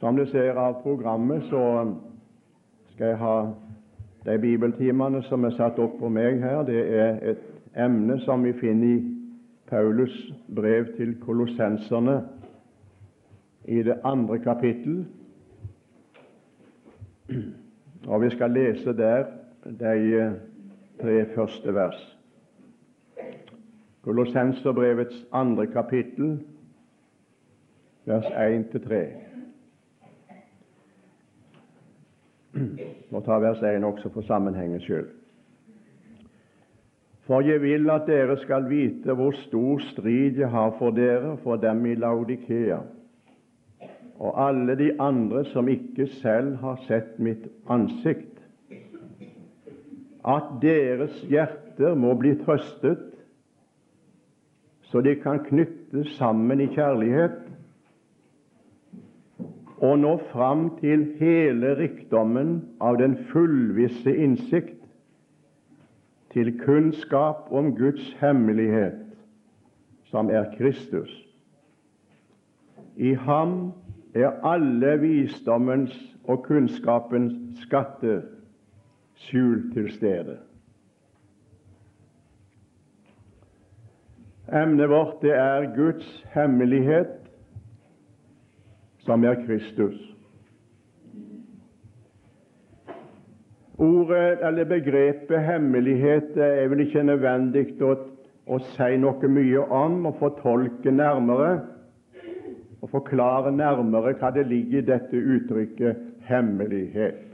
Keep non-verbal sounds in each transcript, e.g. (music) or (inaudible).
Som du ser av programmet, så skal jeg ha de bibeltimene som er satt opp på meg her. Det er et emne som vi finner i Paulus brev til kolossenserne i det andre kapittel. Og vi skal lese der de tre første vers. Kolossenserbrevets andre kapittel, vers 1-3. Må ta vers 1 også for sammenhengens skyld. For jeg vil at dere skal vite hvor stor strid jeg har for dere, for dem i Laudikea, og alle de andre som ikke selv har sett mitt ansikt, at deres hjerter må bli trøstet, så de kan knyttes sammen i kjærlighet og nå fram til hele rikdommen av den fullvisse innsikt, til kunnskap om Guds hemmelighet, som er Kristus. I ham er alle visdommens og kunnskapens skatter skjult til stede. Emnet vårt det er Guds hemmelighet, som er Kristus. Ordet eller begrepet hemmelighet er vel ikke nødvendig å, å si noe mye om og fortolke nærmere og forklare nærmere hva det ligger i dette uttrykket hemmelighet.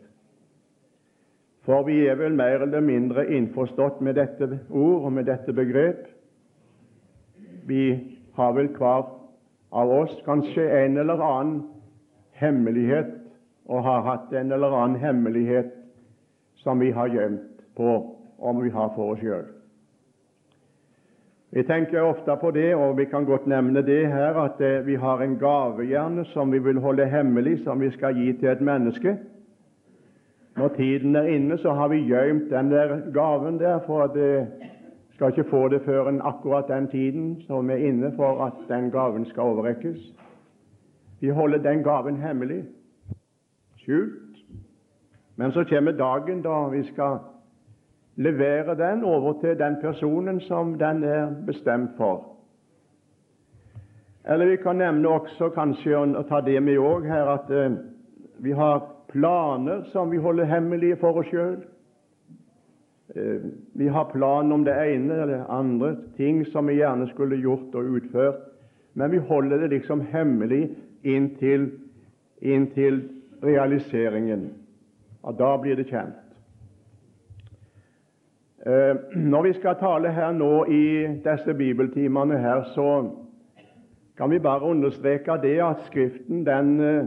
For vi er vel mer eller mindre innforstått med dette ord og med dette begrep. Vi har vel hver av oss kanskje en eller annen hemmelighet, og har hatt en eller annen hemmelighet som vi har gjemt på, om vi har for oss sjøl. Vi tenker ofte på det, og vi kan godt nevne det her, at eh, vi har en gavehjerne som vi vil holde hemmelig, som vi skal gi til et menneske. Når tiden er inne, så har vi gjemt den der gaven der, for det skal ikke få det før en akkurat den tiden som er inne for at den gaven skal overrekkes. Vi holder den gaven hemmelig, skjult. Men så kommer dagen da vi skal levere den over til den personen som den er bestemt for. Eller vi kan nevne også, kanskje, og ta det med òg her, at eh, vi har planer som vi holder hemmelige for oss sjøl. Eh, vi har planer om det ene eller andre ting som vi gjerne skulle gjort og utført, men vi holder det liksom hemmelig inntil, inntil realiseringen. Og da blir det kjent. Eh, når vi skal tale her nå i disse bibeltimene her, så kan vi bare understreke det at Skriften den, eh,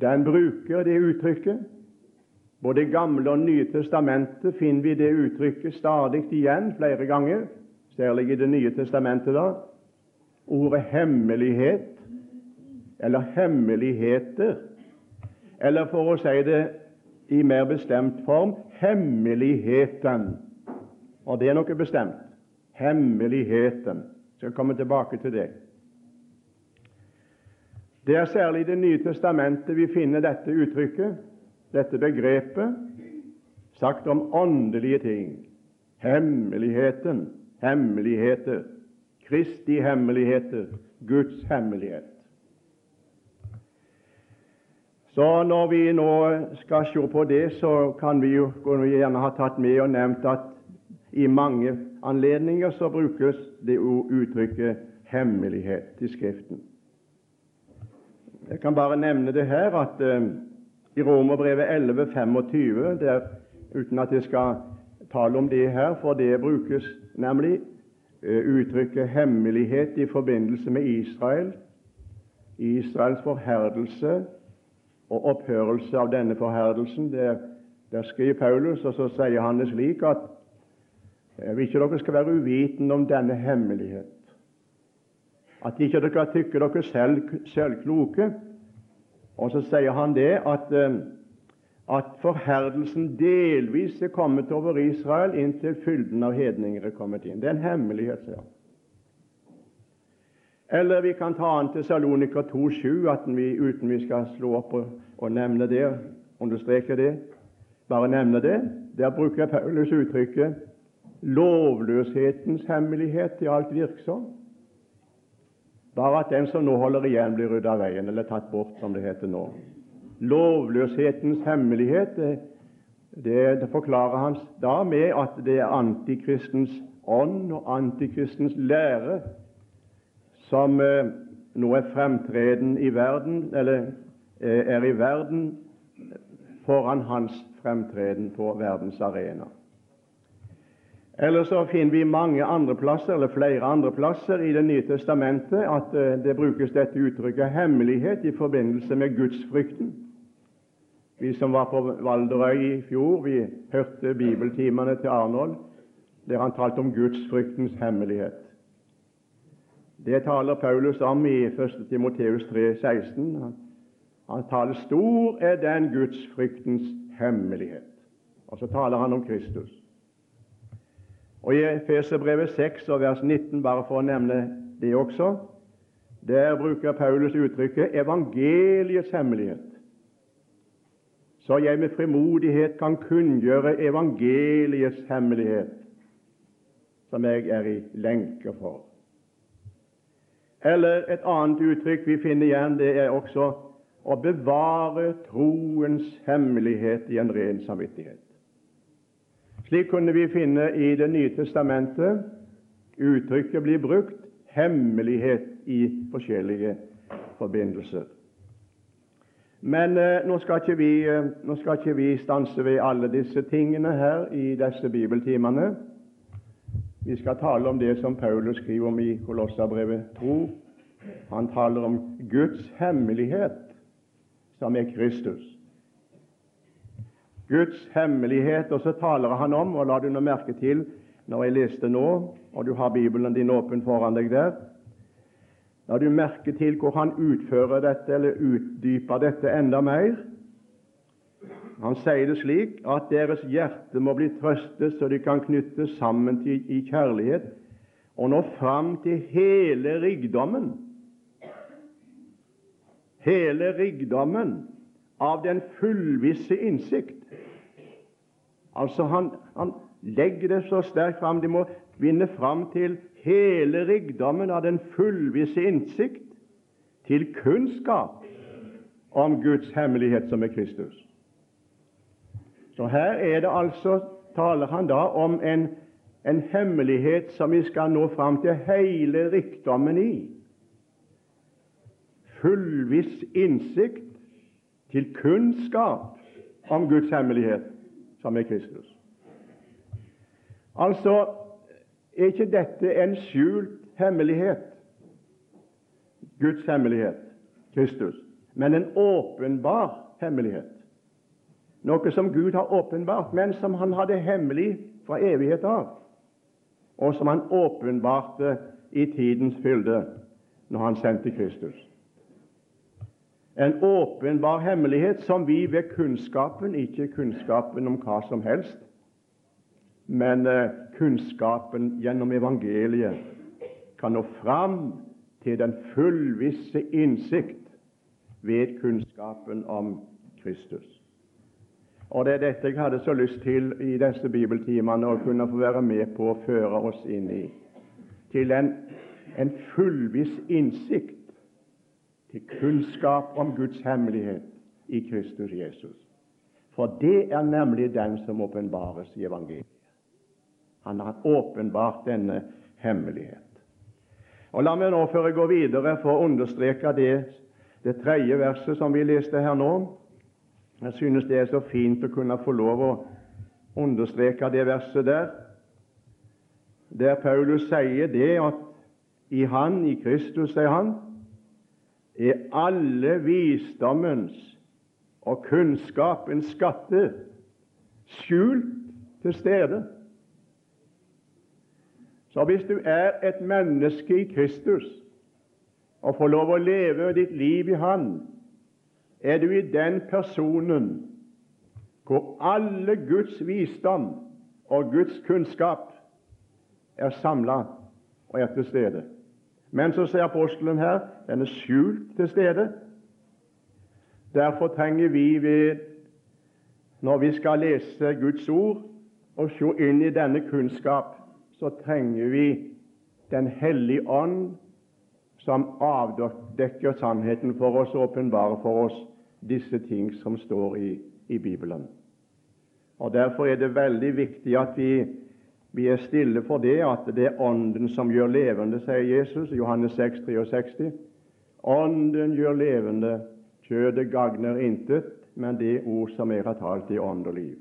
den bruker det uttrykket. Både i Gamle og Nye testamentet finner vi det uttrykket stadig igjen flere ganger, særlig i Det nye testamentet. da. Ordet hemmelighet, eller hemmeligheter, eller for å si det i mer bestemt form hemmeligheten. Og det er noe bestemt. Hemmeligheten. Jeg skal komme tilbake til det. Det er særlig i Det nye testamentet vi finner dette uttrykket, dette begrepet, sagt om åndelige ting. Hemmeligheten, hemmeligheter, Kristi hemmeligheter, Guds hemmelighet. Så når vi nå skal se på det, så kan vi jo gjerne ha tatt med og nevnt at i mange anledninger så brukes det uttrykket 'hemmelighet' i Skriften. Jeg kan bare nevne det her at uh, i Romerbrevet 11,25, der, uten at jeg skal tale om det her, for det brukes nemlig uh, uttrykket 'hemmelighet' i forbindelse med Israel, Israels forherdelse og opphørelse av denne forherdelsen. Der, der skriver Paulus, og så sier han det slik at jeg vil ikke dere skal være uvitende om denne hemmelighet. At ikke dere tykker dere selv, selv kloke. Og så sier han det at, eh, at forherdelsen delvis er kommet over Israel inntil fylden av hedninger er kommet inn. Det er en hemmelighet, sier han. Eller vi kan ta an til Salonika 2,7, vi, uten vi skal slå opp og, og nevne det, understreke det. Bare nevne det. Der bruker Paulus uttrykket 'lovløshetens hemmelighet til alt virksom'. Bare at den som nå holder igjen, blir ryddet av veien, eller tatt bort, som det heter nå. Lovløshetens hemmelighet, det, det, det forklarer han da med at det er antikristens ånd og antikristens lære som eh, nå er fremtreden i verden, eller eh, er i verden foran hans fremtreden på verdens arena. Eller så finner vi mange andre plasser, eller flere andre plasser i Det nye testamentet at eh, det brukes dette uttrykket 'hemmelighet' i forbindelse med gudsfrykten. Vi som var på Valderøy i fjor, vi hørte bibeltimene til Arnold, der han talte om gudsfryktens hemmelighet. Det taler Paulus om i 1. Timoteus 3,16. Han, han taler stor er den gudsfryktens hemmelighet. Og så taler han om Kristus. Og I Efeserbrevet 6 og vers 19, bare for å nevne det også, der bruker Paulus uttrykket 'evangeliets hemmelighet'. Så jeg med frimodighet kan kunngjøre evangeliets hemmelighet, som jeg er i lenke for. Eller et annet uttrykk vi finner igjen, det er også å bevare troens hemmelighet i en ren samvittighet. Slik kunne vi finne i Det nye testamentet uttrykket blir brukt hemmelighet i forskjellige forbindelser. Men eh, nå, skal ikke vi, eh, nå skal ikke vi stanse ved alle disse tingene her i disse bibeltimene. Vi skal tale om det som Paulus skriver om i Kolossabrevet 2. Han taler om Guds hemmelighet, som er Kristus. Guds hemmelighet, og så taler han om, og la du nå merke til når jeg leste nå, og du har Bibelen din åpen foran deg der La du merke til hvor han utfører dette, eller utdyper dette enda mer. Han sier det slik at deres hjerte må bli trøstet så de kan knyttes sammen til, i kjærlighet og nå fram til hele rikdommen hele rikdommen av den fullvisse innsikt. Altså Han, han legger det så sterkt fram. De må vinne fram til hele rikdommen av den fullvisse innsikt, til kunnskap om Guds hemmelighet, som er Kristus. Så her er det altså, taler han da om en, en hemmelighet som vi skal nå fram til hele rikdommen i. Fullviss innsikt til kunnskap om Guds hemmelighet, som er Kristus. Altså er ikke dette en skjult hemmelighet, Guds hemmelighet, Kristus, men en åpenbar hemmelighet. Noe som Gud har åpenbart, men som Han hadde hemmelig fra evighet av, og som Han åpenbarte i tidens fylde når Han sendte Kristus. En åpenbar hemmelighet som vi ved kunnskapen, ikke kunnskapen om hva som helst, men eh, kunnskapen gjennom evangeliet, kan nå fram til den fullvisse innsikt ved kunnskapen om Kristus. Og Det er dette jeg hadde så lyst til i disse bibeltimene å kunne få være med på å føre oss inn i. Til en, en fullviss innsikt, til kunnskap om Guds hemmelighet i Kristus Jesus. For det er nemlig den som åpenbares i evangeliet. Han har åpenbart denne hemmelighet. Og La meg nå, før jeg går videre, få understreke det, det tredje verset som vi leste her nå. Jeg synes det er så fint å kunne få lov å understreke det verset der, der Paulus sier det at i Han, i Kristus, sier han, er alle visdommens og kunnskapens skatter skjult til stede. Så hvis du er et menneske i Kristus og får lov å leve ditt liv i Han, er du i den personen hvor alle Guds visdom og Guds kunnskap er samla og er til stede. Men så ser apostelen her den er skjult til stede. Derfor trenger vi, ved, når vi skal lese Guds ord og se inn i denne kunnskap, så trenger vi Den hellige ånd, som avdekker sannheten for oss og åpenbarer for oss disse ting som står i, i Bibelen. Og Derfor er det veldig viktig at vi, vi er stille for det, at det er Ånden som gjør levende, sier Jesus i Johannes 6, 63. Ånden gjør levende, kjødet gagner intet, men det ord som er talt, i ånd og liv.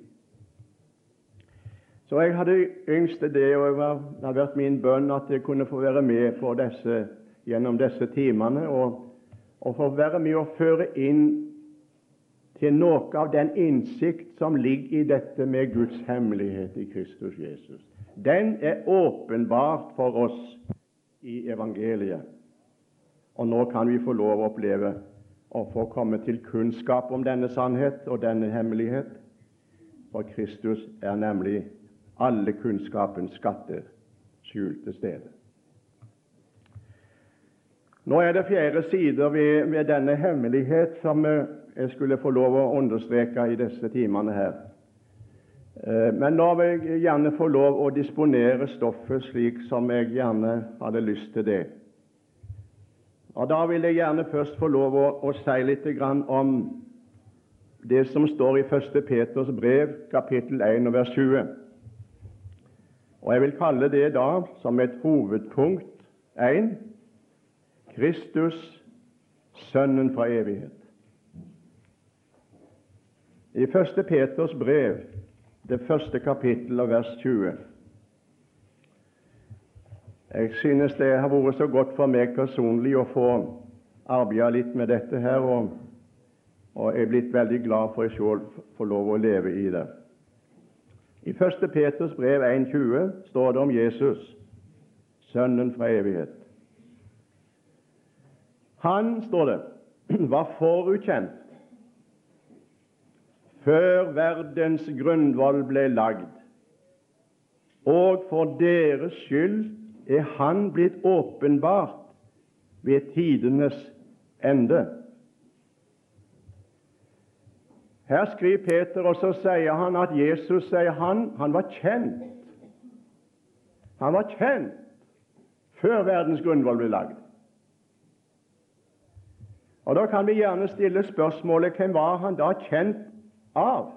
Så jeg hadde yngst det, og det har vært min bønn at jeg kunne få være med på disse, gjennom disse timene, og, og få være med og føre inn til noe av den innsikt som ligger i dette med Guds hemmelighet i Kristus Jesus. Den er åpenbart for oss i evangeliet. Og nå kan vi få lov å oppleve å få komme til kunnskap om denne sannhet og denne hemmelighet. For Kristus er nemlig alle kunnskapens skatter skjulte steder. Nå er det fjerde sider ved, ved denne hemmelighet som eh, jeg skulle få lov å understreke i disse timene her. Eh, men nå vil jeg gjerne få lov å disponere stoffet slik som jeg gjerne hadde lyst til det. Og Da vil jeg gjerne først få lov å, å si litt om det som står i 1. Peters brev, kapittel 1, vers 20. Og Jeg vil kalle det da som et hovedpunkt 1. Kristus, Sønnen fra evighet. I 1. Peters brev, det første kapittel og vers 20. Jeg synes det har vært så godt for meg personlig å få arbeide litt med dette her, og, og jeg er blitt veldig glad for jeg selv får lov å leve i det. I 1. Peters brev 1,20 står det om Jesus, Sønnen fra evighet. Han, står det, (clears throat) var forukjent før verdens grunnvoll ble lagd, og for deres skyld er Han blitt åpenbart ved tidenes ende. Her skriver Peter, og så sier han at Jesus sier han, han var kjent. Han var kjent før verdens grunnvoll ble lagd. Og Da kan vi gjerne stille spørsmålet hvem var han da kjent av?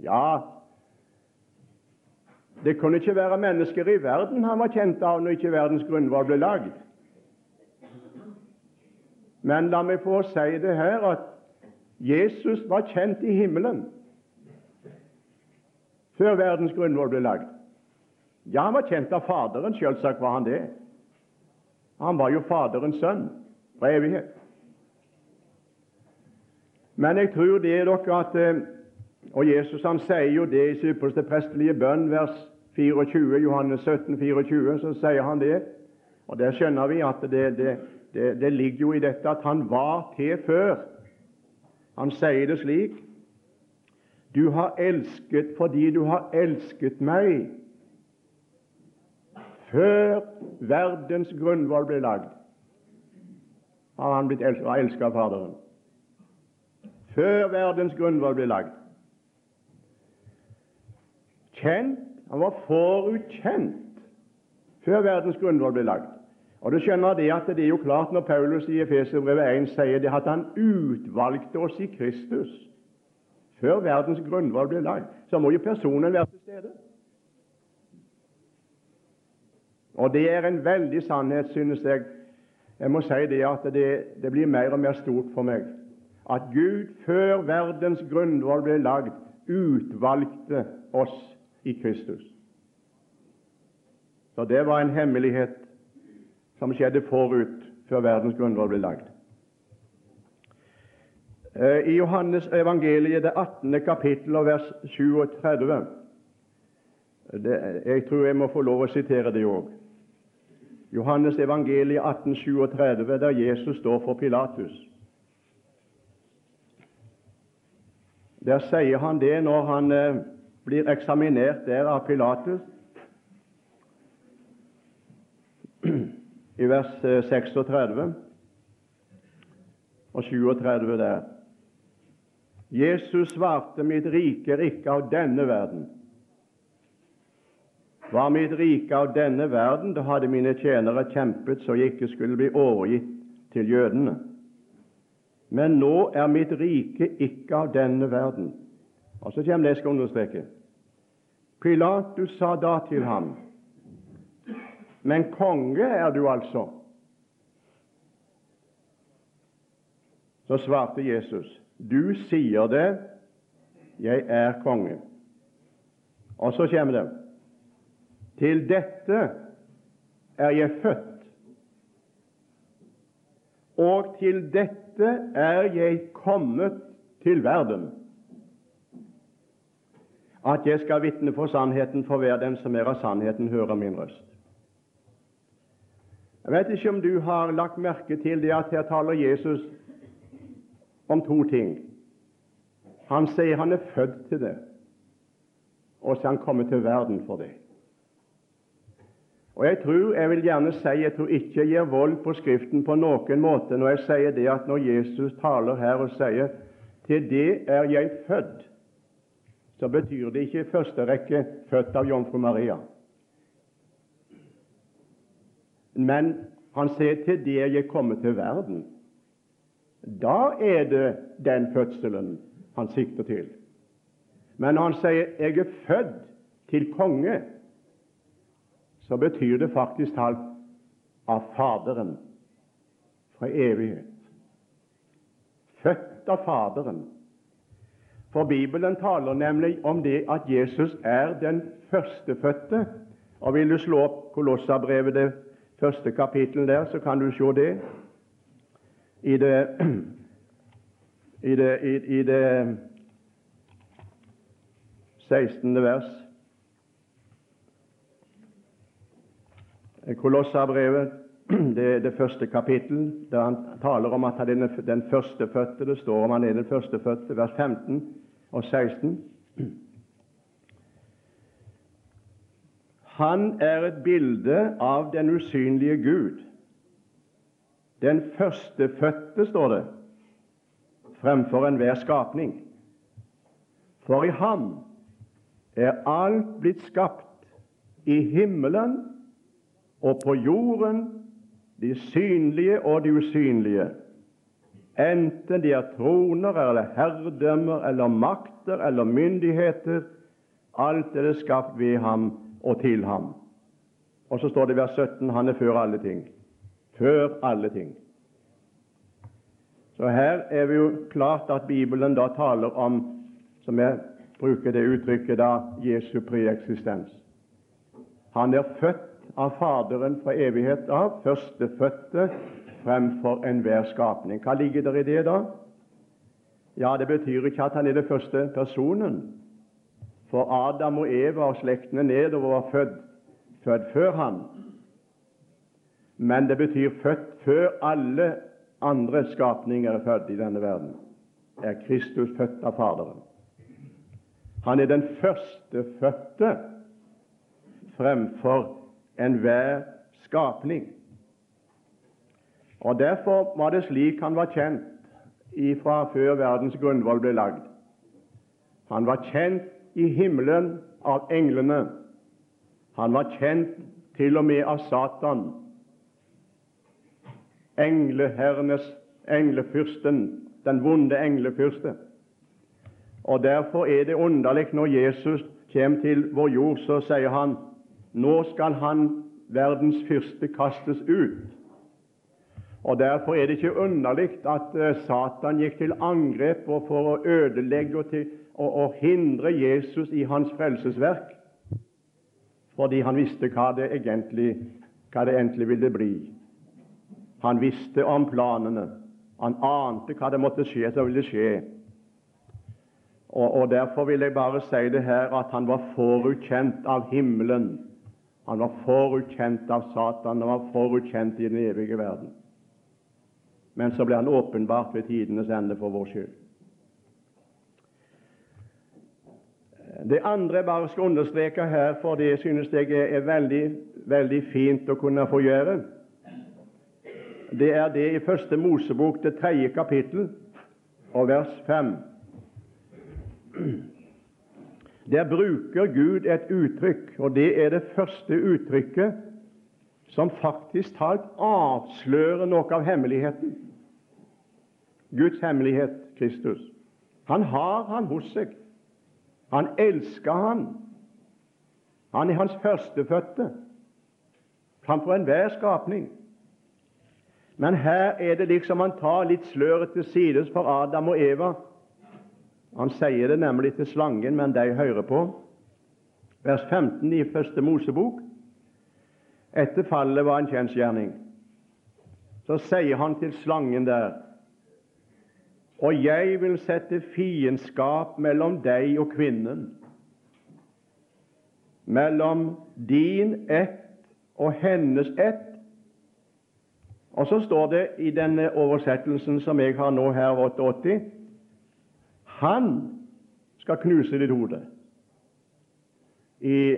Ja, det kunne ikke være mennesker i verden han var kjent av når ikke verdens grunnvoll ble lagd. Men la meg få si det her at Jesus var kjent i himmelen før verdens grunnvoll ble lagd. Ja, han var kjent av Faderen, selvsagt var han det. Han var jo Faderens sønn fra evighet. Men jeg tror det er dere at eh, Og Jesus han sier jo det i sin ypperste prestelige bønn, vers 24, Johannes 17, 24, så sier han det. Og Der skjønner vi at det, det, det, det ligger jo i dette at han var til før. Han sier det slik Du har elsket fordi du har elsket meg før verdens grunnvoll ble lagd. Har han blitt elsket av Faderen? Før verdens grunnvoll ble lagd. Kjent han var forutkjent før verdens grunnvoll ble lagd. Og du skjønner det at det er jo klart når Paulus i Efeserbrevet 1 sier det at han utvalgte oss i Kristus før verdens grunnvoll ble lagd, så må jo personen være til stede. Og det er en veldig sannhet, synes jeg. Jeg må si det at det, det blir mer og mer stort for meg at Gud før verdens grunnvoll ble lagd, utvalgte oss i Kristus. Så det var en hemmelighet som skjedde forut, før verdens grunnvoll ble lagd. Eh, I Johannes evangeliet, det 18. kapittel og vers 37 det, Jeg tror jeg må få lov å sitere det òg. Johannes evangeliet 18, 37, der Jesus står for Pilatus. Der sier han det når han eh, blir eksaminert der av Pilatus. i vers 36 eh, og 37 der. Jesus svarte, mitt rike er ikke av denne verden. Var mitt rike av denne verden, da hadde mine tjenere kjempet så jeg ikke skulle bli overgitt til jødene. Men nå er mitt rike ikke av denne verden. Og så kommer det jeg understreke. Pilatus sa da til ham, men konge er du altså. Så svarte Jesus, du sier det, jeg er konge. Og så kommer det til dette er jeg født, og til dette er jeg kommet til verden, at jeg skal vitne for sannheten, for hver den som er av sannheten, hører min røst. Jeg vet ikke om du har lagt merke til det at her taler Jesus om to ting. Han sier han er født til det, og så er han kommet til verden for det. Og Jeg tror jeg vil gjerne si jeg tror ikke jeg gir vold på Skriften på noen måte når jeg sier det at når Jesus taler her og sier 'til det er jeg født', så betyr det ikke i første rekke født av jomfru Maria. Men han sier 'til det er jeg kommet til verden'. Da er det den fødselen han sikter til. Men når han sier 'jeg er født til konge', så betyr det faktisk talt av Faderen fra evighet. Født av Faderen. For Bibelen taler nemlig om det at Jesus er den førstefødte. Og Vil du slå opp Kolossabrevet, det første kapittelet der, så kan du se det. I det, (clears throat) i det, i, i det 16. vers Kolossabrevet, (clears throat) det, er det første kapittel, der han taler om at han er den førstefødte. Det står om han er den førstefødte, vers 15 og 16. Han er et bilde av den usynlige Gud. Den førstefødte, står det, fremfor enhver skapning. For i ham er alt blitt skapt, i himmelen og på jorden de synlige og de usynlige, enten de er troner eller herredømmer eller makter eller myndigheter. Alt er det skapt ved ham og til ham. Og så står det i vers 17 han er før alle ting. Før alle ting. Så her er vi jo klart at Bibelen da taler om, som jeg bruker det uttrykket, da Jesu preeksistens. Han er født av Faderen fra evighet av, førstefødte fremfor enhver skapning. Hva ligger der i det, da? Ja, Det betyr ikke at han er den første personen. For Adam og Eva og slektene nedover var født, født før han. Men det betyr født før alle andre skapninger er født i denne verden. Er Kristus født av Faderen. Han er den førstefødte fremfor enhver skapning. Og Derfor var det slik han var kjent ifra før verdens grunnvoll ble lagd. Han var kjent i himmelen av englene. Han var kjent til og med av Satan, engleherrenes englefyrsten, den vonde englefyrste. Og Derfor er det underlig når Jesus kommer til vår jord, så sier han nå skal han, verdens fyrste, kastes ut. Og Derfor er det ikke underlig at eh, Satan gikk til angrep for å ødelegge og, til, og, og hindre Jesus i hans frelsesverk, fordi han visste hva det egentlig, hva det endelig ville bli. Han visste om planene. Han ante hva det måtte skje som ville skje. Og, og Derfor vil jeg bare si det her at han var forutkjent av himmelen han var forutkjent av Satan, han var forutkjent i den evige verden. Men så ble han åpenbart ved tidenes ende for vår skyld. Det andre jeg bare skal understreke her, for det synes jeg er veldig, veldig fint å kunne få gjøre, det er det i Første Mosebok, det tredje kapittel, og vers fem. Der bruker Gud et uttrykk, og det er det første uttrykket som faktisk talt avslører noe av hemmeligheten. Guds hemmelighet, Kristus. Han har han hos seg. Han elsker han. Han er hans førstefødte framfor enhver skapning. Men her er det liksom han tar litt sløret til sides for Adam og Eva. Han sier det nemlig til slangen, men de hører på. Vers 15 i Første Mosebok. Etter fallet var en kjensgjerning. Så sier han til slangen der Og jeg vil sette fiendskap mellom deg og kvinnen, mellom din ett og hennes ett. Og så står det i denne oversettelsen som jeg har nå her, 88 Han skal knuse ditt hode. I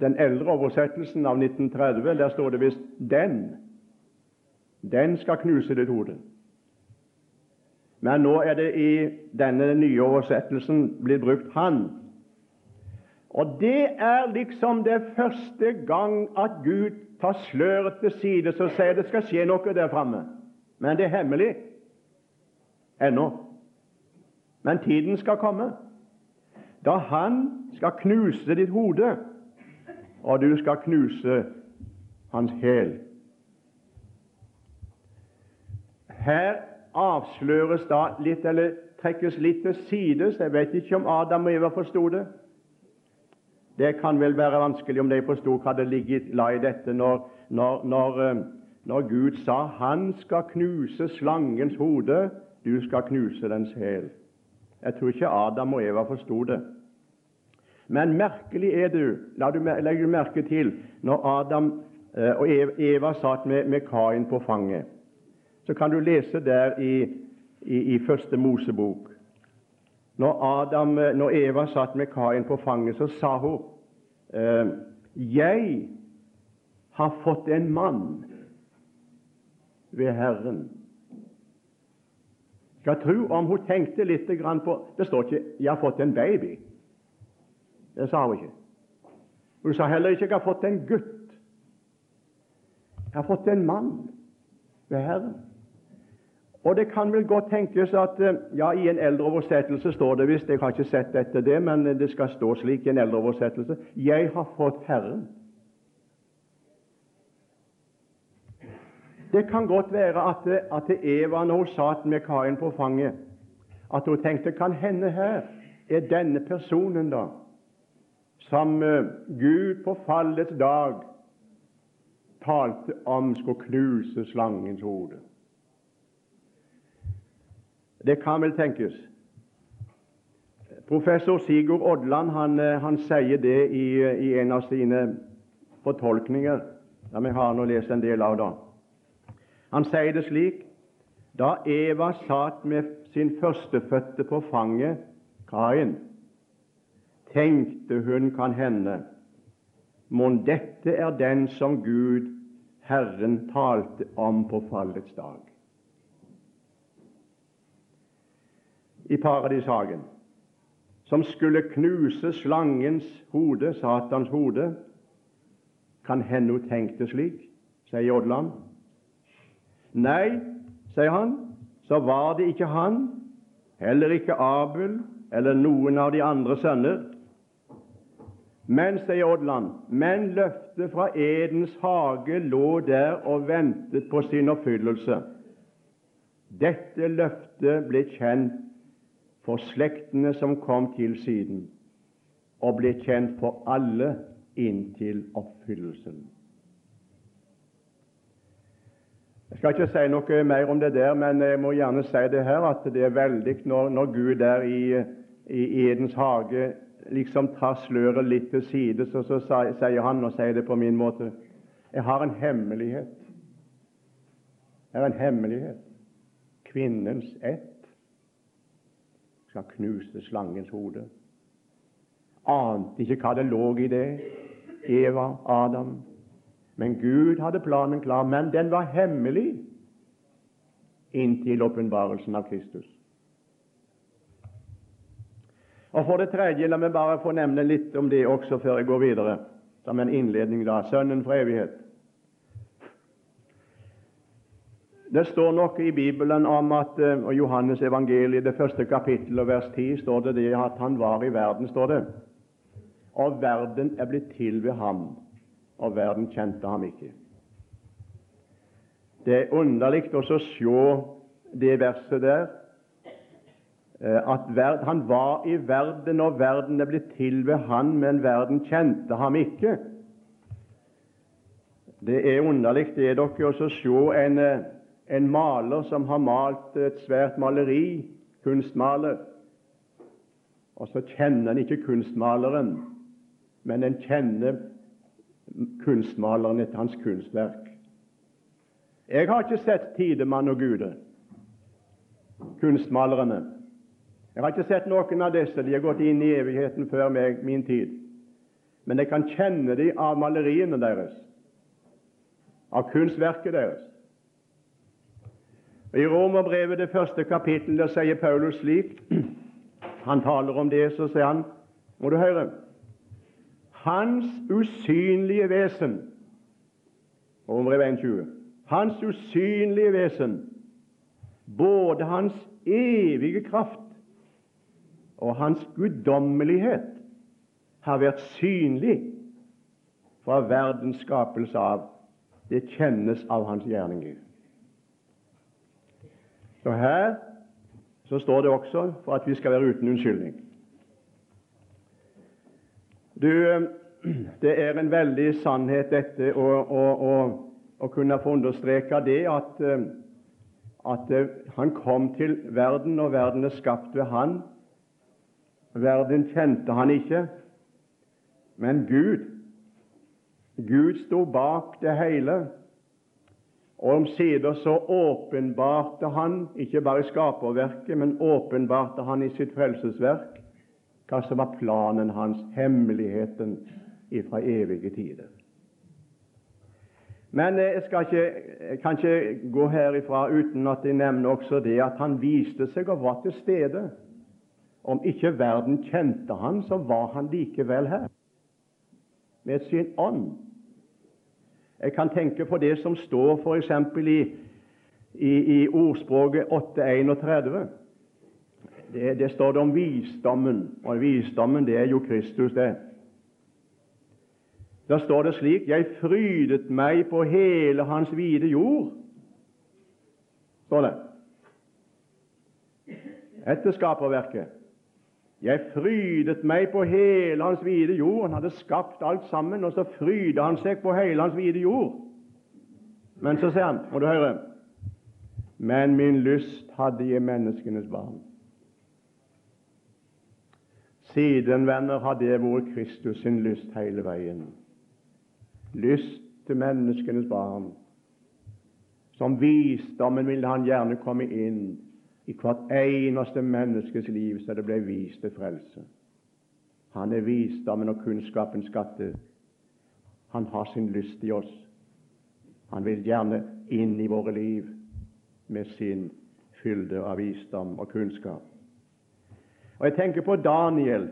den eldre oversettelsen av 1930 der står det visst 'den'. Den skal knuse ditt hode. Men nå er det i denne nye oversettelsen blitt brukt 'han'. Og det er liksom det første gang at Gud tar sløret til side og sier det skal skje noe der framme. Men det er hemmelig ennå. Men tiden skal komme da Han skal knuse ditt hode og du skal knuse hans hæl. Her avsløres da litt, eller trekkes litt til sides. Jeg vet ikke om Adam og Eva forsto det. Det kan vel være vanskelig om de forsto hva det la i dette når, når, når, eh, når, Gud sa 'Han skal knuse slangens hode, du skal knuse dens hæl'. Jeg tror ikke Adam og Eva forsto det. Men merkelig er du, la du, legger du merke til, når Adam eh, og Eva satt med, med Kain på fanget. Så kan du lese der i, i, i Første Mosebok. Når, Adam, eh, når Eva satt med Kain på fanget, så sa hun eh, Jeg har fått en mann ved Herren. Skal tro om hun tenkte litt på Det står ikke 'jeg har fått en baby'. Det sa hun ikke. Hun sa heller ikke 'jeg har fått en gutt'. Jeg har fått en mann ved Herren. Og Det kan vel godt tenkes at eh, ja, i en eldre oversettelse står det visst Jeg har ikke sett etter det, men det skal stå slik i en eldre oversettelse 'Jeg har fått Herren'. Det kan godt være at, det, at Eva, når hun satt med Kain på fanget, at hun tenkte kan hende her er denne personen da som eh, Gud på fallets dag talte om skulle knuse slangens hode. Det kan vel tenkes. Professor Sigurd Odland han, eh, han sier det i, i, en av sine fortolkninger, som jeg har nå lest en del av. da. Han sier det slik da Eva satt med sin førstefødte på fanget, Kain, tenkte hun kan hende, mon dette er den som Gud, Herren, talte om på fallets dag. I paradishagen, som skulle knuse slangens hode, Satans hode, kan hende hun tenkte slik, sier Odland. Nei, sier han, så var det ikke han, heller ikke Abel eller noen av de andre sønner, men, sier Odland, men løftet fra Edens hage lå der og ventet på sin oppfyllelse. Dette løftet ble kjent for slektene som kom til siden, og ble kjent for alle inntil oppfyllelsen. Jeg skal ikke si noe mer om det der, men jeg må gjerne si det her at det er veldig når, når Gud der i, i Edens hage liksom tar sløret litt til side, så, så sier han, og sier det på min måte Jeg har en hemmelighet. Det er en hemmelighet. Kvinnens ett skal knuse slangens hode. Ante ikke hva det lå i det, Eva, Adam. Men Gud hadde planen klar. Men den var hemmelig inntil åpenbarelsen av Kristus. Og For det tredje, la meg bare få nevne litt om det også før jeg går videre, som en innledning. da, Sønnen for evighet. Det står noe i Bibelen om at eh, og Johannes evangeliet, det første kapittel og vers 10, står det, det at han var i verden. står det. Og verden er blitt til ved ham, og verden kjente ham ikke. Det er underlig å se det verset der, at at han var i verden, og verden er blitt til ved han, men verden kjente ham ikke. Det er underlig det er dere å se en, eh, en maler som har malt et svært maleri, kunstmaler, og så kjenner han ikke kunstmaleren, men en kjenner kunstmaleren etter hans kunstverk. Jeg har ikke sett Tidemann og Gude, kunstmalerne. Jeg har ikke sett noen av disse. De har gått inn i evigheten før meg, min tid. Men jeg kan kjenne dem av maleriene deres, av kunstverket deres. I Romerbrevet, det første kapittelet, sier Paulus slik (clears throat) Han taler om det, så sier han Må du høre Hans usynlige vesen Romerbrevet 1,20 hans usynlige vesen, både hans evige kraft og hans guddommelighet, har vært synlig fra verdens skapelse av. Det kjennes av hans gjerninger. Så her så står det også for at vi skal være uten unnskyldning. Du, (clears throat) det er en veldig sannhet, dette, å kunne få understreke det at, eh, at eh, han kom til verden, og verden er skapt ved han. Verden kjente han ikke, men Gud Gud sto bak det hele. Og omsider så åpenbarte han, ikke bare i skaperverket, men åpenbarte han i sitt frelsesverk hva som var planen hans, hemmeligheten fra evige tider. Men eh, jeg, skal ikke, jeg kan ikke gå herifra uten at jeg nevner også det at han viste seg og var til stede. Om ikke verden kjente han, så var han likevel her, med sin ånd. Jeg kan tenke på det som står f.eks. I, i, i ordspråket 831. Det, det står det om visdommen, og visdommen det er jo Kristus, det. Da står det slik Jeg frydet meg på hele hans vide jord. står det. Etter skaperverket. Jeg frydet meg på hele hans vide jord. Han hadde skapt alt sammen, og så fryder han seg på hele hans vide jord. Men så sier han, må du høre Men min lyst hadde jeg menneskenes barn. Siden, venner, har det vært Kristus sin lyst hele veien lyst til menneskenes barn. Som visdommen ville han gjerne komme inn i hvert eneste menneskes liv, så det ble vist til frelse. Han er visdommen og kunnskapens skatte. Han har sin lyst i oss. Han vil gjerne inn i våre liv med sin fylde av visdom og kunnskap. Og Jeg tenker på Daniel,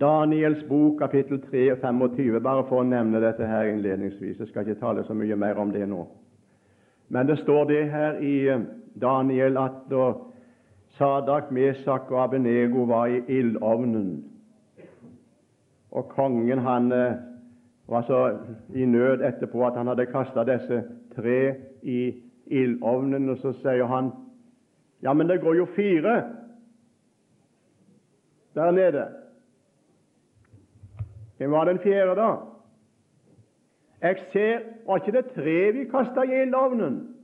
Daniels bok, kapittel 3 og 25, bare for å nevne dette her innledningsvis. Jeg skal ikke tale så mye mer om det nå. Men det står det her i eh, Daniel at da Sadak, Mesak og Abenego var i ildovnen, og kongen han eh, var så i nød etterpå at han hadde kasta disse tre i ildovnen, og så sier han ja, men det går jo fire der nede. Hvem var den fjerde, da? Jeg ser Var ikke det tre vi kasta i ildovnen?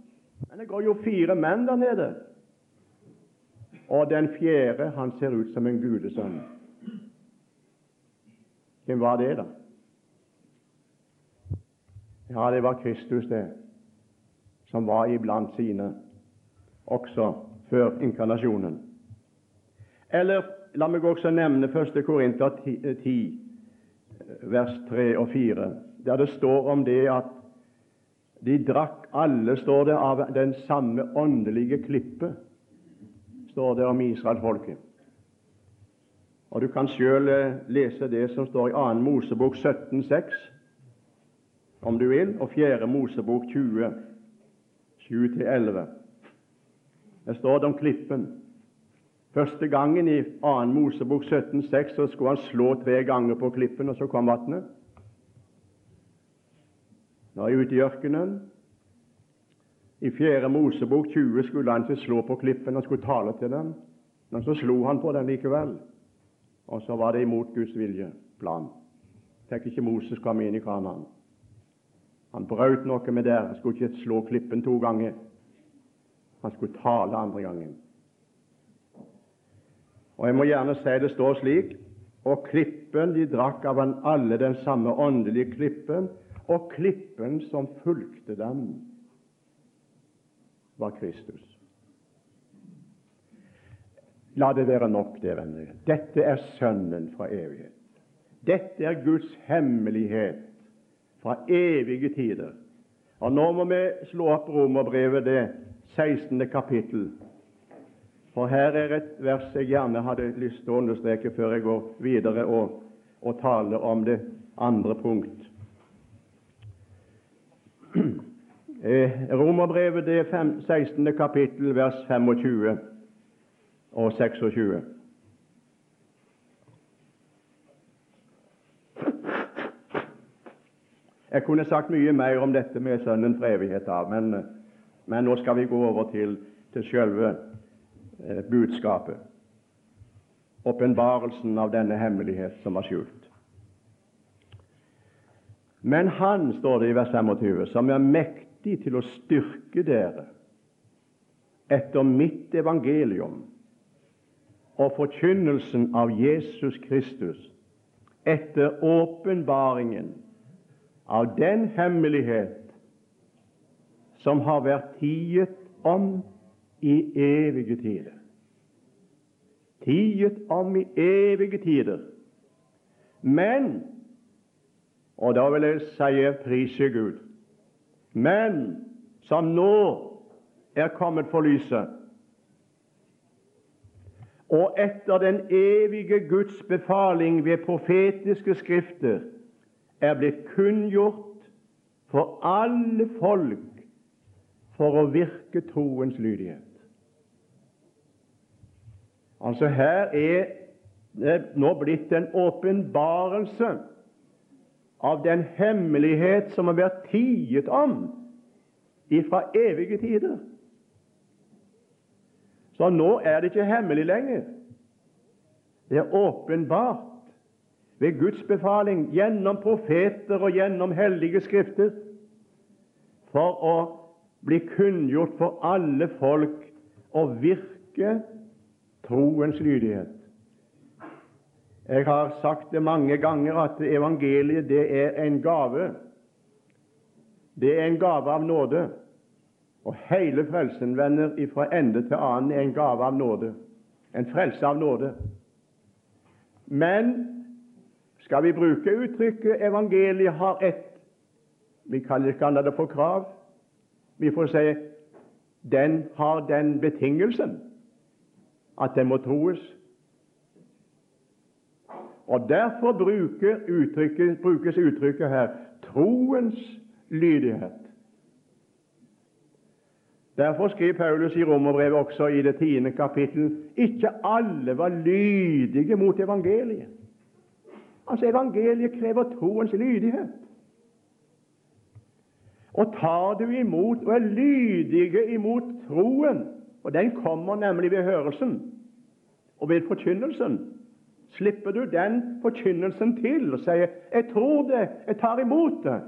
Men det går jo fire menn der nede. Og den fjerde, han ser ut som en gudesønn. Hvem var det, da? Ja, det var Kristus, det, som var iblant sine, også før inkarnasjonen. Eller la meg også nevne 1. Korinter 10, vers 3 og 4, der det står om det at De drakk alle, står det, av den samme åndelige klippe, står det om israelsfolket. Og Du kan sjøl eh, lese det som står i 2. Mosebok 17,6, om du vil, og 4. Mosebok 20, 7-11. Der står det om klippen. Første gangen i 2. Mosebok 17,6 så skulle han slå tre ganger på klippen, og så kom vannet. Nå er jeg ute i ørkenen. I 4. Mosebok 20 skulle han ikke slå på klippen, han skulle tale til den. Men så slo han på den likevel. Og så var det imot Guds vilje, plan. Tenk ikke Moses kom inn i Kanaan. Han brøt noe med der. Han skulle ikke slå klippen to ganger. Han skulle tale andre gangen. Og Jeg må gjerne si det står slik Og klippen, de drakk av han alle den samme åndelige klippen, og klippen som fulgte dem, var Kristus. La det være nok, det, venner. Dette er Sønnen fra evighet. Dette er Guds hemmelighet fra evige tider. Og Nå må vi slå opp Romerbrevet, det 16. kapittel. For her er et vers jeg gjerne hadde lyst til å understreke før jeg går videre og, og taler om det andre punkt. (clears throat) Eh, Romerbrevet, det 16. kapittel, vers 25 og 26. Jeg kunne sagt mye mer om dette med Sønnen for evighet av, men, men, nå skal vi gå over til, til eh, budskapet. Åpenbarelsen av denne hemmelighet som var skjult. Men Han, står det i vers 25, som er mektig til å styrke dere etter mitt evangelium og forkynnelsen av Jesus Kristus etter åpenbaringen av den hemmelighet som har vært tiet om i evige tider. Tiet om i evige tider. Men Og da vil jeg si prise Gud. Men som nå er kommet for lyset. Og etter den evige Guds befaling ved profetiske skrifter er blitt kunngjort for alle folk for å virke troens lydighet. Altså Her er det nå blitt en åpenbarelse av den hemmelighet som har vært tiet om ifra evige tider. Så nå er det ikke hemmelig lenger. Det er åpenbart ved Guds befaling gjennom profeter og gjennom hellige skrifter for å bli kunngjort for alle folk og virke troens lydighet. Jeg har sagt det mange ganger at evangeliet det er en gave. Det er en gave av nåde. Og hele frelsen, venner, fra ende til annen er en gave av nåde. En frelse av nåde. Men skal vi bruke uttrykket 'evangeliet har ett', vi kan ikke kalle det for krav, vi får si den har den betingelsen at den må troes. Og Derfor uttrykket, brukes uttrykket her troens lydighet. Derfor skriver Paulus i Romerbrevet også i det tiende kapittel ikke alle var lydige mot evangeliet. Altså, Evangeliet krever troens lydighet. Og tar du imot og er lydige imot troen, og den kommer nemlig ved hørelsen og ved forkynnelsen, slipper du den forkynnelsen til og sier 'Jeg tror det, jeg tar imot det',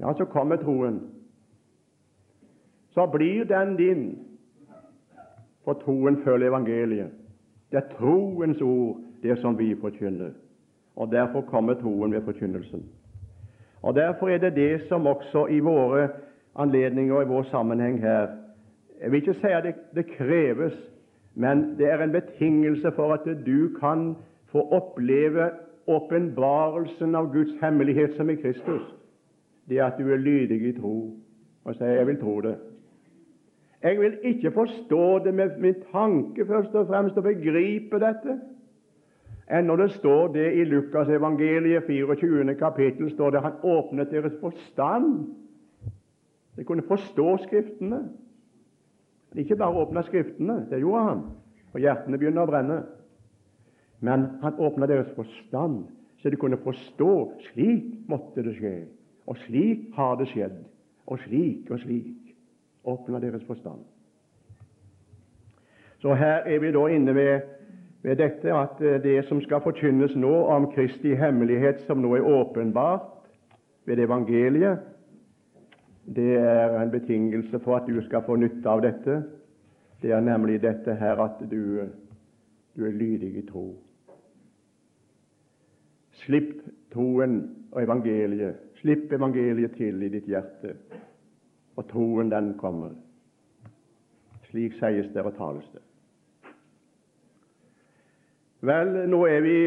ja, så kommer troen. Så blir den din, for troen følger evangeliet. Det er troens ord det som vi forkynner. Og Derfor kommer troen ved forkynnelsen. Og Derfor er det det som også i våre anledninger i vår sammenheng her Jeg vil ikke si at det, det kreves, men det er en betingelse for at du kan få oppleve åpenbarelsen av Guds hemmelighet som i Kristus. det at du er lydig i tro. Og sier jeg vil tro det. Jeg vil ikke forstå det med min tanke først og fremst og begripe dette, enn når det står det i Lukas evangeliet 24. kapittel står det han åpnet deres forstand. De kunne forstå Skriftene. Ikke bare åpne Skriftene, det gjorde han, og hjertene begynner å brenne. Men han åpna deres forstand, så de kunne forstå. Slik måtte det skje, og slik har det skjedd, og slik og slik. Åpna deres forstand. Så her er vi da inne ved, ved dette at eh, det som skal forkynnes nå om Kristi hemmelighet, som nå er åpenbart ved evangeliet, det er en betingelse for at du skal få nytte av dette. Det er nemlig dette her at du, du er lydig i tro. Slipp troen og evangeliet. Slipp evangeliet til i ditt hjerte, og troen den kommer. Slik sies det og tales det. Vel, nå er vi,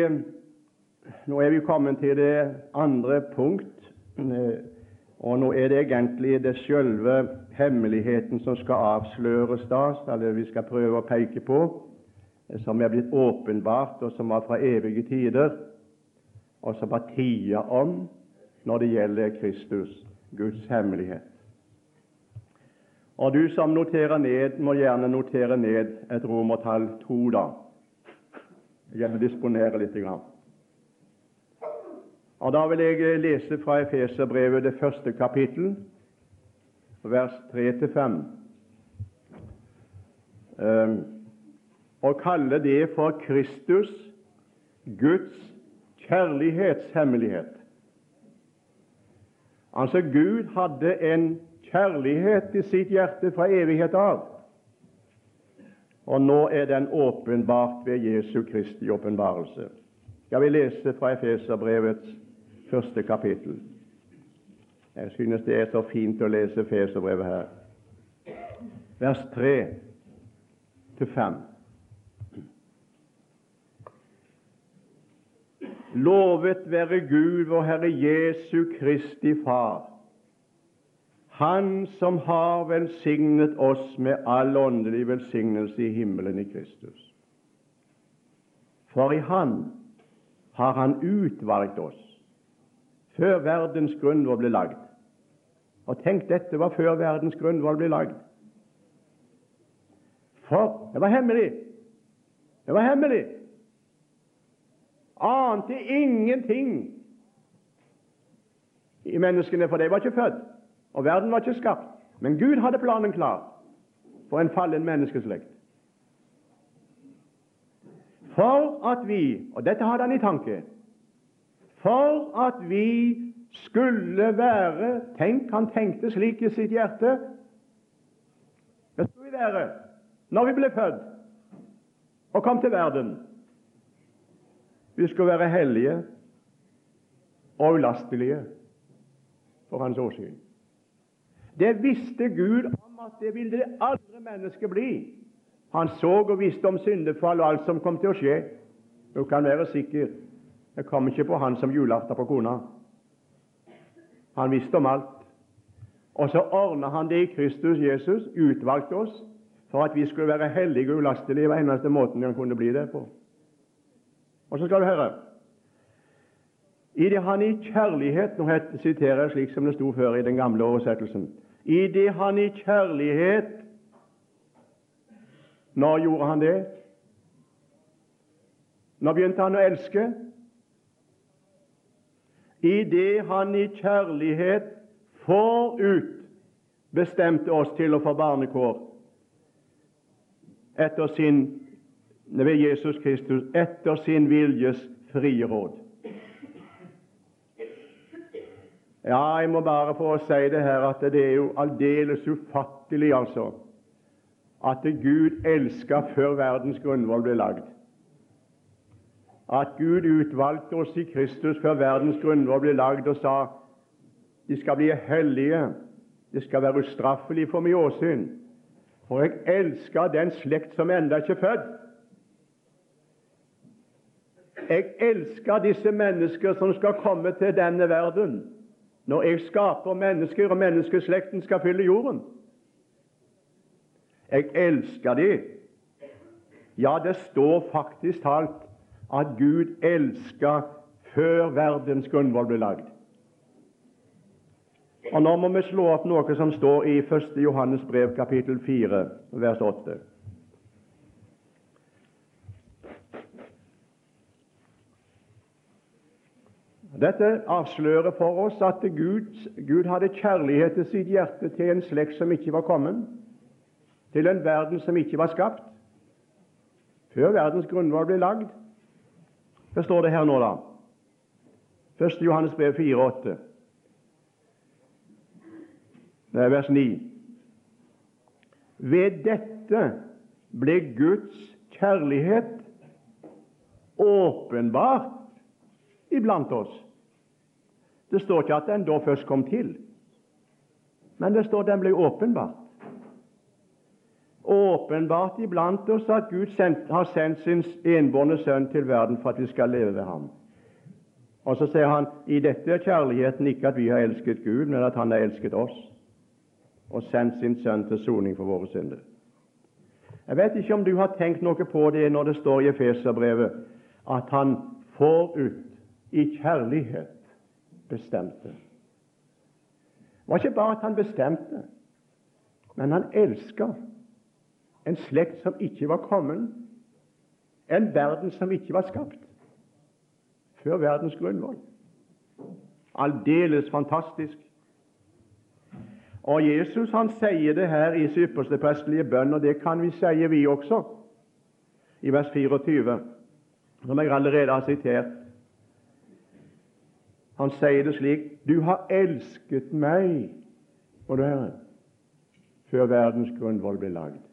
nå er vi kommet til det andre punkt, og nå er det egentlig det selve hemmeligheten som skal avsløres da, eller vi skal prøve å peke på, som er blitt åpenbart, og som var fra evige tider og som var tida om når det gjelder Kristus, Guds hemmelighet. Og du som noterer ned, må gjerne notere ned et romertall to, da. Gjerne disponere litt. Grann. Og Da vil jeg lese fra Efeserbrevet det første kapittel, vers 3-5, ehm, og kalle det for Kristus, Guds kjærlighetshemmelighet. Altså, Gud hadde en kjærlighet i sitt hjerte fra evighet av, og nå er den åpenbart ved Jesu Kristi åpenbarelse. Jeg vil lese fra Efeserbrevets første kapittel. Jeg synes det er så fint å lese Feserbrevet her. Vers 3 til 5. Lovet være Gud, vår Herre Jesu Kristi Far, Han som har velsignet oss med all åndelig velsignelse i himmelen i Kristus. For i Han har Han utvalgt oss før verdens grunnvoll ble lagd. Og tenk, dette var før verdens grunnvoll ble lagd. For det var hemmelig! Det var hemmelig! ante ingenting i menneskene, for de var ikke født, og verden var ikke skapt. Men Gud hadde planen klar for en fallen menneskeslekt. For at vi Og dette hadde han i tanke. For at vi skulle være Tenk, han tenkte slik i sitt hjerte. Det skulle vi være når vi ble født og kom til verden. Vi skulle være hellige og ulastelige for Hans åsyn. Det visste Gud om at det ville det aldri mennesket bli. Han så og visste om syndefall og alt som kom til å skje. Du kan være sikker, det kom ikke på han som julaften på kona. Han visste om alt. Og så ordna han det i Kristus Jesus, utvalgte oss for at vi skulle være hellige og ulastelige hver eneste måten han kunne bli det på. Og så skal du høre I det han i kjærlighet Nå siterer jeg slik som det sto før i den gamle oversettelsen. Det han i kjærlighet Når gjorde han det? Når begynte han å elske? I det han i kjærlighet forut bestemte oss til å få barnekår etter sin ved Jesus Kristus etter sin viljes frie råd. Ja, jeg må bare få si det her at det er jo aldeles ufattelig, altså, at Gud elska før verdens grunnvoll ble lagd. At Gud utvalgte oss i Kristus før verdens grunnlov ble lagd og sa de skal bli hellige, det skal være ustraffelig for mye åsyn, for jeg elsker den slekt som enda ikke er født. Jeg elsker disse mennesker som skal komme til denne verden. når jeg skaper mennesker, og menneskeslekten skal fylle jorden. Jeg elsker dem. Ja, det står faktisk talt at Gud elska før verdens grunnvoll ble lagd. Og Nå må vi slå opp noe som står i 1. Johannes brev, kapittel 4, vers 8. Dette avslører for oss at Gud, Gud hadde kjærlighet til sitt hjerte til en slekt som ikke var kommet, til en verden som ikke var skapt, før verdens grunnvoll ble lagd. Hva står det her nå, da? 1. Johannes brev 4, 8. Nei, vers 9. Ved dette ble Guds kjærlighet åpenbart iblant oss. Det står ikke at den da først kom til, men det står at den ble åpenbart. Åpenbart iblant oss at Gud sendt, har sendt sin enbårne sønn til verden for at vi skal leve ved ham. Og så sier han i dette er kjærligheten ikke at vi har elsket Gud, men at Han har elsket oss og sendt sin sønn til soning for våre synder. Jeg vet ikke om du har tenkt noe på det når det står i Efeserbrevet at han forut i kjærlighet bestemte. Det var ikke bare at han bestemte, men han elska en slekt som ikke var kommet, en verden som ikke var skapt før verdens grunnvoll. Aldeles fantastisk. Og Jesus han sier det her i sin ypperste prestelige bønn, og det kan vi si vi også, i vers 24, som jeg allerede har sitert. Han sier det slik Du har elsket meg, må du høre, før verdens grunnvoll ble lagd.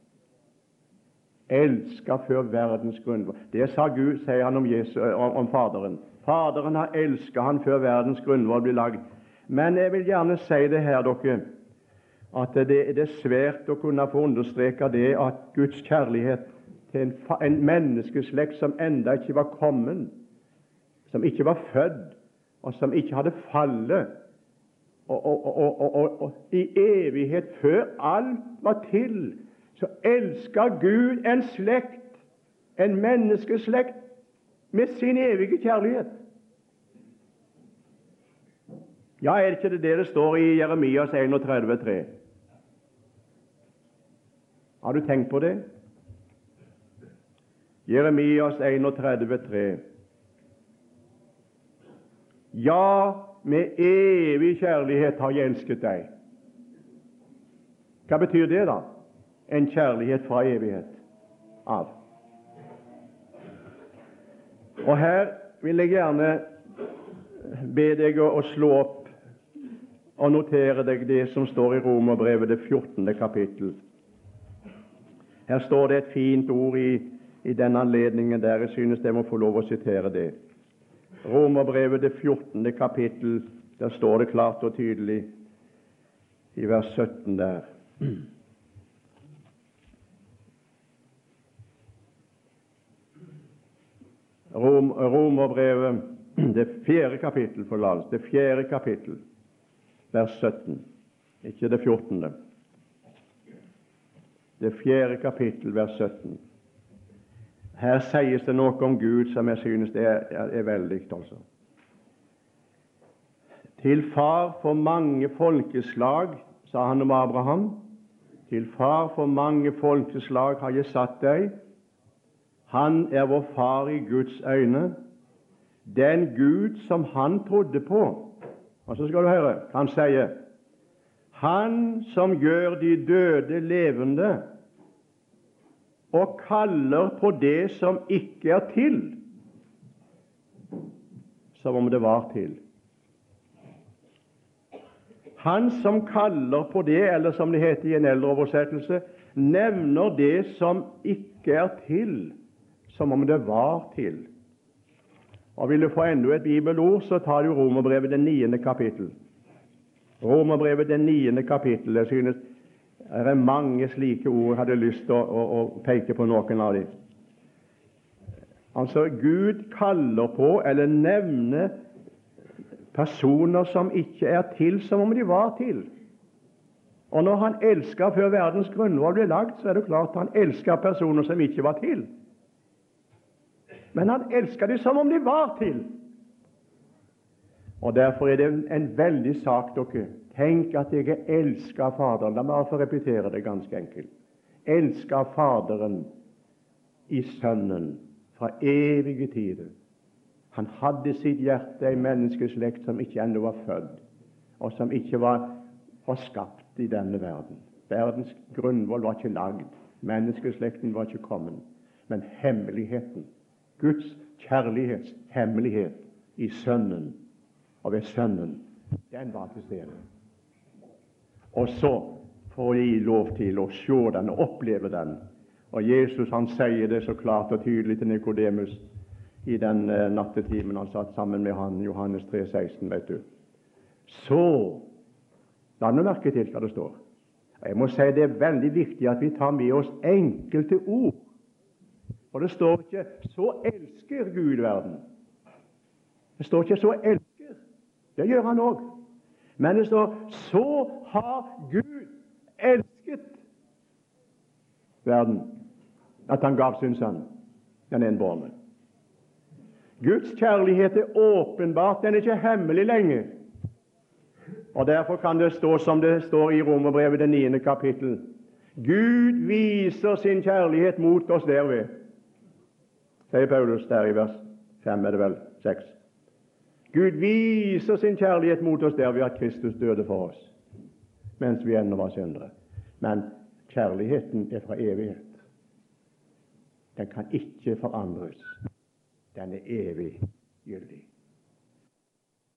Elska før verdens grunnvoll. Det sa Gud, sier han om, Jesus, om, om Faderen. Faderen har elska han før verdens grunnvoll blir lagd. Men jeg vil gjerne si det her, dere, at det, det er svært å kunne få understreke det at Guds kjærlighet til en, en menneskeslekt som enda ikke var kommet, som ikke var født, og som ikke hadde fallet, og, og, og, og, i evighet før alt var til, så elska Gud en slekt, en menneskeslekt, med sin evige kjærlighet. Ja, er det ikke det det står i Jeremias 31,3? Har du tenkt på det? Jeremias 31,3. Ja, med evig kjærlighet har jeg elsket deg. Hva betyr det, da? En kjærlighet fra evighet av. Og Her vil jeg gjerne be deg å slå opp og notere deg det som står i Romerbrevet, det 14. kapittel. Her står det et fint ord i, i den anledningen der. Jeg synes jeg må få lov å sitere det. Romerbrevet, det 14. kapittel, der står det klart og tydelig i vers 17 der. Rom, Romerbrevet, (clears throat) det fjerde kapittel, forlatelse, det fjerde kapittel, vers 17, ikke det 14. Det fjerde kapittel, vers 17. Her sies det noe om Gud som jeg synes er, er, er veldig. Altså. Til far for mange folkeslag, sa han om Abraham, til far for mange folkeslag har jeg satt deg. Han er vår far i Guds øyne, den Gud som han trodde på. Og så skal du høre han sier Han som gjør de døde levende og kaller på det som ikke er til, som om det var til. Han som kaller på det, eller som det heter i en eldre oversettelse, nevner det som ikke er til, som om det var til. Og Vil du få enda et bibelord, så tar du Romerbrevet det niende kapittel. Romerbrevet det niende kapittel. Jeg synes det er mange slike ord. Jeg hadde lyst til å, å, å peke på noen av dem. Altså, Gud kaller på eller nevner Personer som ikke er til som om de var til. Og når han elsker før verdens grunnlov ble lagt, så er det klart han elsker personer som ikke var til. Men han elsker dem som om de var til. Og Derfor er det en veldig sak, dere. Tenk at jeg elsker Faderen. La meg få repetere det ganske enkelt. Elsker Faderen i Sønnen fra evige tider. Han hadde sitt hjerte i menneskeslekt som ikke ennå var født, og som ikke var, var skapt i denne verden. Verdens grunnvoll var ikke lagd, menneskeslekten var ikke kommet. Men hemmeligheten, Guds kjærlighetshemmelighet i Sønnen og ved Sønnen, den var til stede. Og så får vi lov til å se den og oppleve den. Og Jesus han sier det så klart og tydelig til Nikodemus i den uh, nattetimen han satt sammen med han, Johannes 3, 16, vet du. Så La nå merke til hva det står. Jeg må si Det er veldig viktig at vi tar med oss enkelte ord. For det står ikke 'så elsker Gud verden'. Det står ikke 'så elsker'. Det gjør han òg. Men det står 'så har Gud elsket verden', at han gav sin sønn, den enbårne. Guds kjærlighet er åpenbart, den er ikke hemmelig lenger. Og Derfor kan det stå som det står i Romerbrevet, det niende kapittel. Gud viser sin kjærlighet mot oss derved, sier Paulus der i vers 5, er det vel 6. Gud viser sin kjærlighet mot oss der derved at Kristus døde for oss, mens vi ennå var syndere. Men kjærligheten er fra evighet. Den kan ikke forandres. Den er evig gyldig.